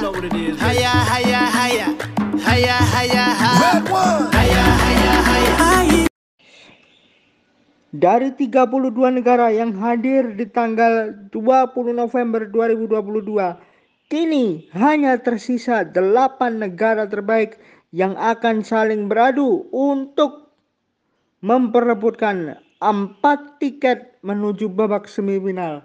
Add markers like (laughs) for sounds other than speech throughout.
know what it is. Haya, haya, haya. Haya, haya, haya. Red one. Haya, haya, haya. Dari 32 negara yang hadir di tanggal 20 November 2022, kini hanya tersisa 8 negara terbaik yang akan saling beradu untuk memperebutkan 4 tiket menuju babak semifinal.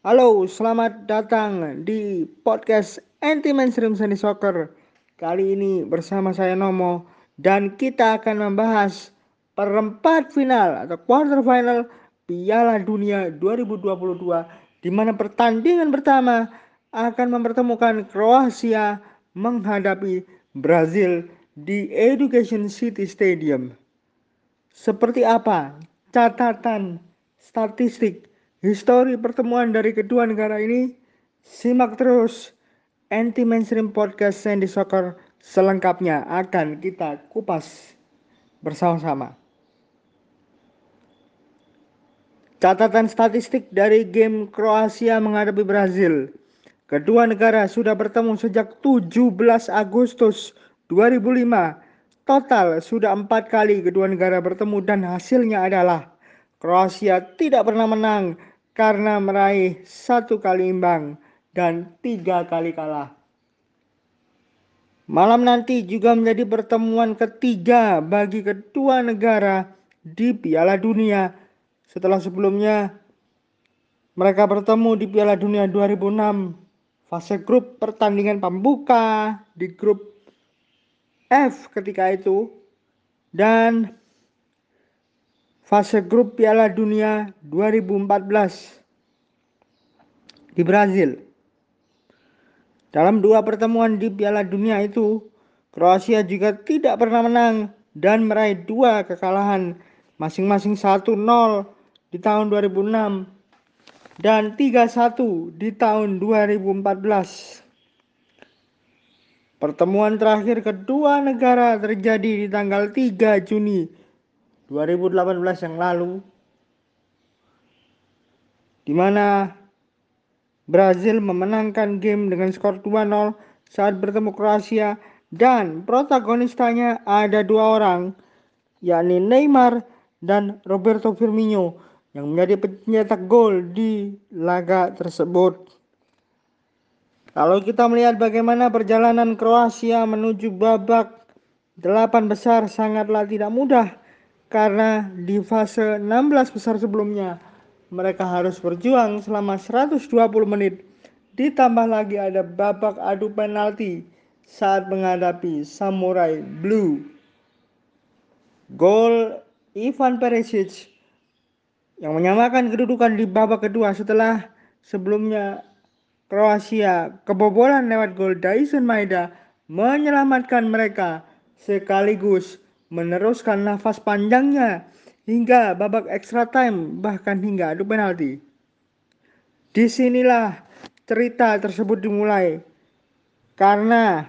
Halo, selamat datang di podcast Anti Mainstream Seni Soccer. Kali ini bersama saya Nomo dan kita akan membahas perempat final atau quarter final Piala Dunia 2022 di mana pertandingan pertama akan mempertemukan Kroasia menghadapi Brazil di Education City Stadium. Seperti apa catatan statistik histori pertemuan dari kedua negara ini? Simak terus Anti Mainstream Podcast Sandy Soccer selengkapnya akan kita kupas bersama-sama. Catatan statistik dari game Kroasia menghadapi Brazil. Kedua negara sudah bertemu sejak 17 Agustus 2005. Total sudah empat kali kedua negara bertemu dan hasilnya adalah Kroasia tidak pernah menang karena meraih satu kali imbang dan tiga kali kalah. Malam nanti juga menjadi pertemuan ketiga bagi kedua negara di Piala Dunia setelah sebelumnya mereka bertemu di Piala Dunia 2006 fase grup pertandingan pembuka di grup F ketika itu dan fase grup Piala Dunia 2014 di Brazil. Dalam dua pertemuan di Piala Dunia itu, Kroasia juga tidak pernah menang dan meraih dua kekalahan masing-masing 1-0 di tahun 2006 dan 3-1 di tahun 2014. Pertemuan terakhir kedua negara terjadi di tanggal 3 Juni 2018 yang lalu di mana Brazil memenangkan game dengan skor 2-0 saat bertemu Kroasia dan protagonistanya ada dua orang yakni Neymar dan Roberto Firmino yang menjadi pencetak gol di laga tersebut. Kalau kita melihat bagaimana perjalanan Kroasia menuju babak delapan besar sangatlah tidak mudah karena di fase 16 besar sebelumnya mereka harus berjuang selama 120 menit ditambah lagi ada babak adu penalti saat menghadapi Samurai Blue. Gol Ivan Perisic yang menyamakan kedudukan di babak kedua setelah sebelumnya Kroasia kebobolan lewat gol Dyson Maeda menyelamatkan mereka sekaligus meneruskan nafas panjangnya hingga babak extra time bahkan hingga adu penalti. Di sinilah cerita tersebut dimulai karena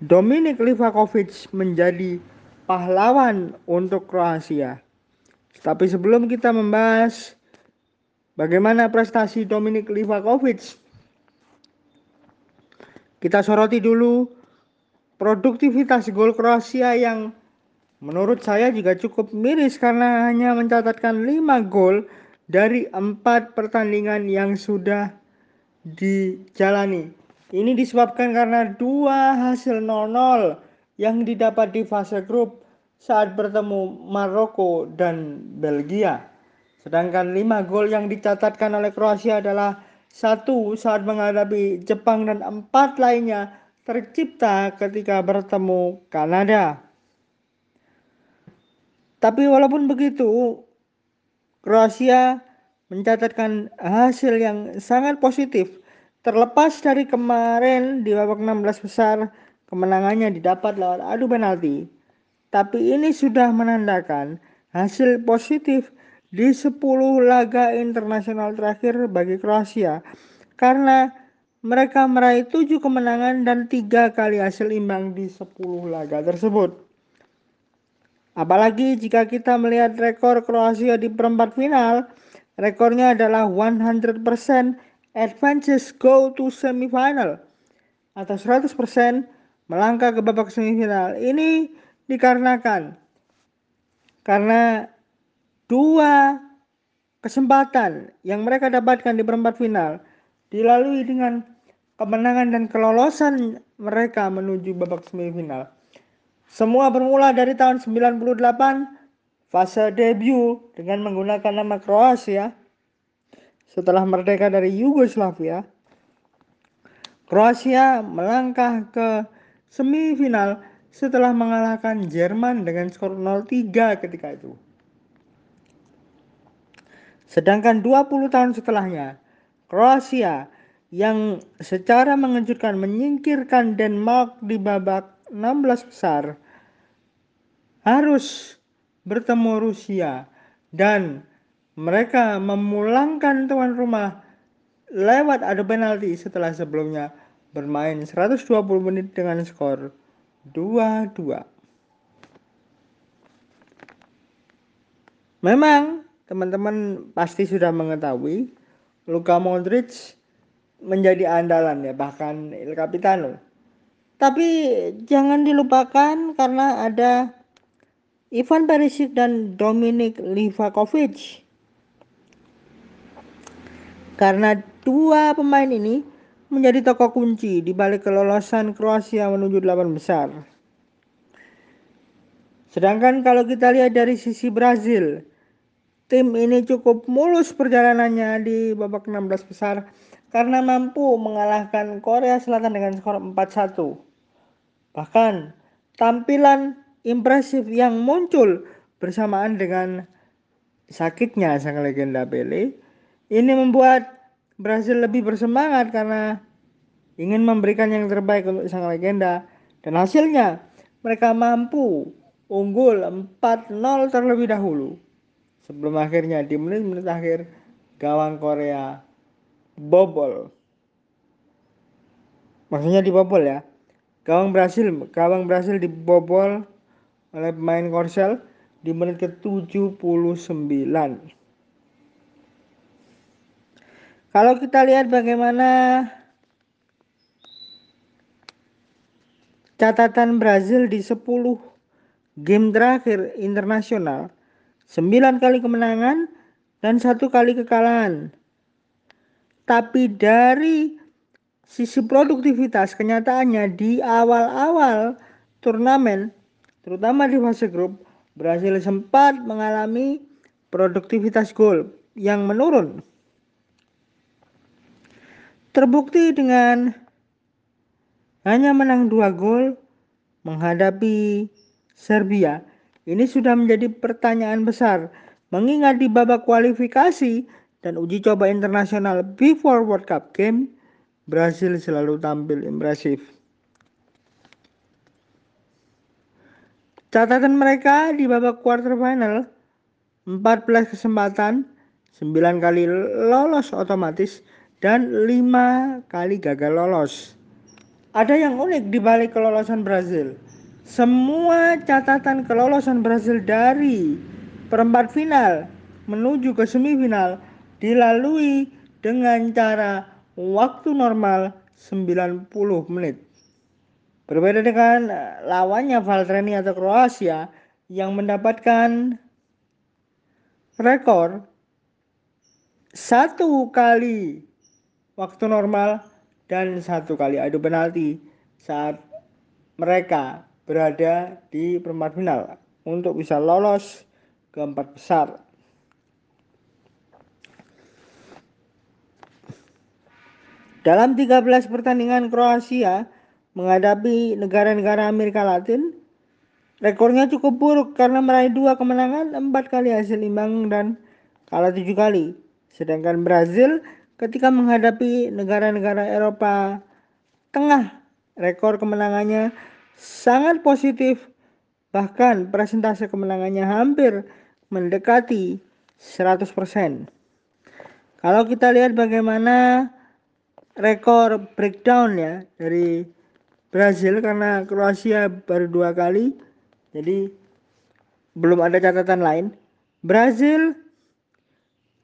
Dominik Livakovic menjadi pahlawan untuk Kroasia. Tapi sebelum kita membahas bagaimana prestasi Dominik Livakovic, kita soroti dulu produktivitas gol Kroasia yang menurut saya juga cukup miris karena hanya mencatatkan 5 gol dari 4 pertandingan yang sudah dijalani. Ini disebabkan karena dua hasil 0-0 yang didapat di fase grup saat bertemu Maroko dan Belgia. Sedangkan 5 gol yang dicatatkan oleh Kroasia adalah satu saat menghadapi Jepang dan empat lainnya tercipta ketika bertemu Kanada. Tapi walaupun begitu, Kroasia mencatatkan hasil yang sangat positif. Terlepas dari kemarin di babak 16 besar, kemenangannya didapat lewat adu penalti. Tapi ini sudah menandakan hasil positif di 10 laga internasional terakhir bagi Kroasia karena mereka meraih 7 kemenangan dan 3 kali hasil imbang di 10 laga tersebut. Apalagi jika kita melihat rekor Kroasia di perempat final, rekornya adalah 100% advances go to semifinal. atau 100% melangkah ke babak semifinal. Ini dikarenakan karena dua kesempatan yang mereka dapatkan di perempat final dilalui dengan kemenangan dan kelolosan mereka menuju babak semifinal. Semua bermula dari tahun 98 fase debut dengan menggunakan nama Kroasia setelah merdeka dari Yugoslavia. Kroasia melangkah ke semifinal setelah mengalahkan Jerman dengan skor 0-3 ketika itu. Sedangkan 20 tahun setelahnya, Kroasia yang secara mengejutkan menyingkirkan Denmark di babak 16 besar harus bertemu Rusia dan mereka memulangkan tuan rumah lewat adu penalti setelah sebelumnya bermain 120 menit dengan skor 2-2. Memang teman-teman pasti sudah mengetahui Luka Modric menjadi andalan ya bahkan Il Capitano. Tapi jangan dilupakan karena ada Ivan Perisic dan Dominik Livakovic karena dua pemain ini menjadi tokoh kunci di balik kelolosan Kroasia menuju delapan besar. Sedangkan kalau kita lihat dari sisi Brazil, tim ini cukup mulus perjalanannya di babak 16 besar karena mampu mengalahkan Korea Selatan dengan skor 4-1. Bahkan tampilan impresif yang muncul bersamaan dengan sakitnya sang legenda Pele ini membuat Brasil lebih bersemangat karena ingin memberikan yang terbaik untuk sang legenda dan hasilnya mereka mampu unggul 4-0 terlebih dahulu. Sebelum akhirnya di menit-menit akhir gawang Korea bobol. Maksudnya dibobol ya. Gawang Brasil, gawang Brasil dibobol oleh pemain Korsel di menit ke-79. Kalau kita lihat bagaimana catatan Brazil di 10 game terakhir internasional, 9 kali kemenangan dan satu kali kekalahan. Tapi dari sisi produktivitas kenyataannya di awal-awal turnamen, terutama di fase grup, Brazil sempat mengalami produktivitas gol yang menurun terbukti dengan hanya menang dua gol menghadapi Serbia. Ini sudah menjadi pertanyaan besar mengingat di babak kualifikasi dan uji coba internasional before World Cup game Brasil selalu tampil impresif. Catatan mereka di babak quarter final 14 kesempatan 9 kali lolos otomatis dan lima kali gagal lolos. Ada yang unik di balik kelolosan Brazil. Semua catatan kelolosan Brazil dari perempat final menuju ke semifinal dilalui dengan cara waktu normal 90 menit. Berbeda dengan lawannya Valtreni atau Kroasia yang mendapatkan rekor satu kali waktu normal dan satu kali adu penalti saat mereka berada di perempat final untuk bisa lolos ke empat besar. Dalam 13 pertandingan Kroasia menghadapi negara-negara Amerika Latin, rekornya cukup buruk karena meraih dua kemenangan, empat kali hasil imbang dan kalah tujuh kali. Sedangkan Brazil ketika menghadapi negara-negara Eropa Tengah. Rekor kemenangannya sangat positif, bahkan presentase kemenangannya hampir mendekati 100%. Kalau kita lihat bagaimana rekor breakdown ya dari Brazil karena Kroasia baru dua kali, jadi belum ada catatan lain. Brazil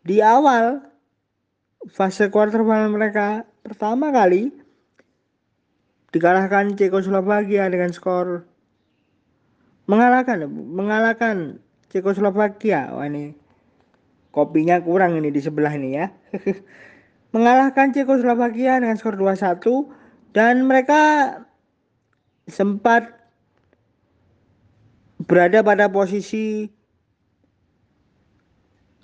di awal fase quarter final mereka pertama kali dikalahkan Cekoslovakia dengan skor mengalahkan mengalahkan Cekoslovakia. Wah ini kopinya kurang ini di sebelah ini ya. (laughs) mengalahkan Cekoslovakia dengan skor 2-1 dan mereka sempat berada pada posisi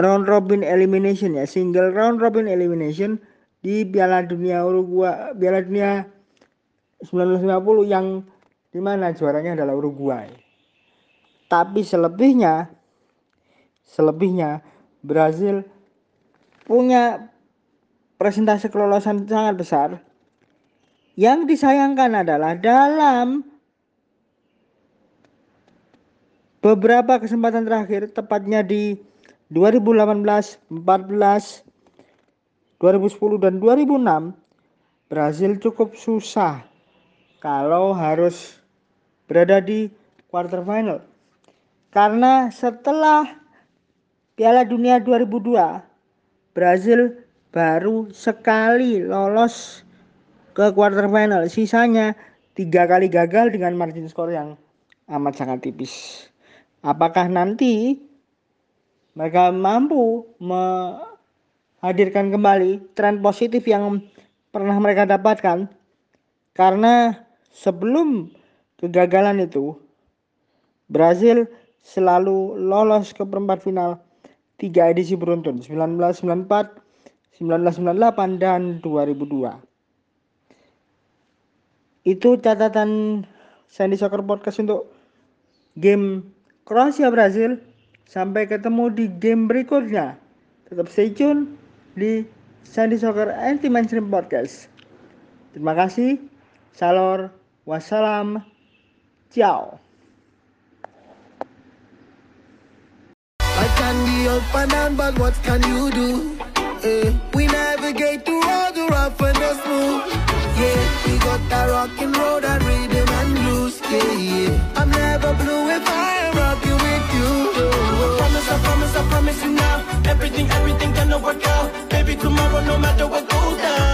round robin elimination ya, single round robin elimination di Piala Dunia Uruguay, Piala Dunia 1950 yang di mana juaranya adalah Uruguay. Tapi selebihnya, selebihnya Brazil punya presentasi kelolosan sangat besar. Yang disayangkan adalah dalam beberapa kesempatan terakhir, tepatnya di 2018, 14, 2010 dan 2006, Brazil cukup susah kalau harus berada di quarter final. Karena setelah Piala Dunia 2002, Brazil baru sekali lolos ke quarter final. Sisanya tiga kali gagal dengan margin skor yang amat sangat tipis. Apakah nanti mereka mampu menghadirkan kembali tren positif yang pernah mereka dapatkan? Karena sebelum kegagalan itu, Brazil selalu lolos ke perempat final tiga edisi beruntun 1994, 1998 dan 2002. Itu catatan Sandy Soccer Podcast untuk game Kroasia Brazil. Sampai ketemu di game berikutnya. Tetap stay tune di Sandy Soccer Anti Mainstream Podcast. Terima kasih. Salor. Wassalam. Ciao. Eh. Yeah, got that rock and roll, that rhythm and blues, yeah, yeah. I'm never blue if I am rocking with you. I promise, I promise, I promise you now. Everything, everything gonna work out. Baby, tomorrow, no matter what goes down.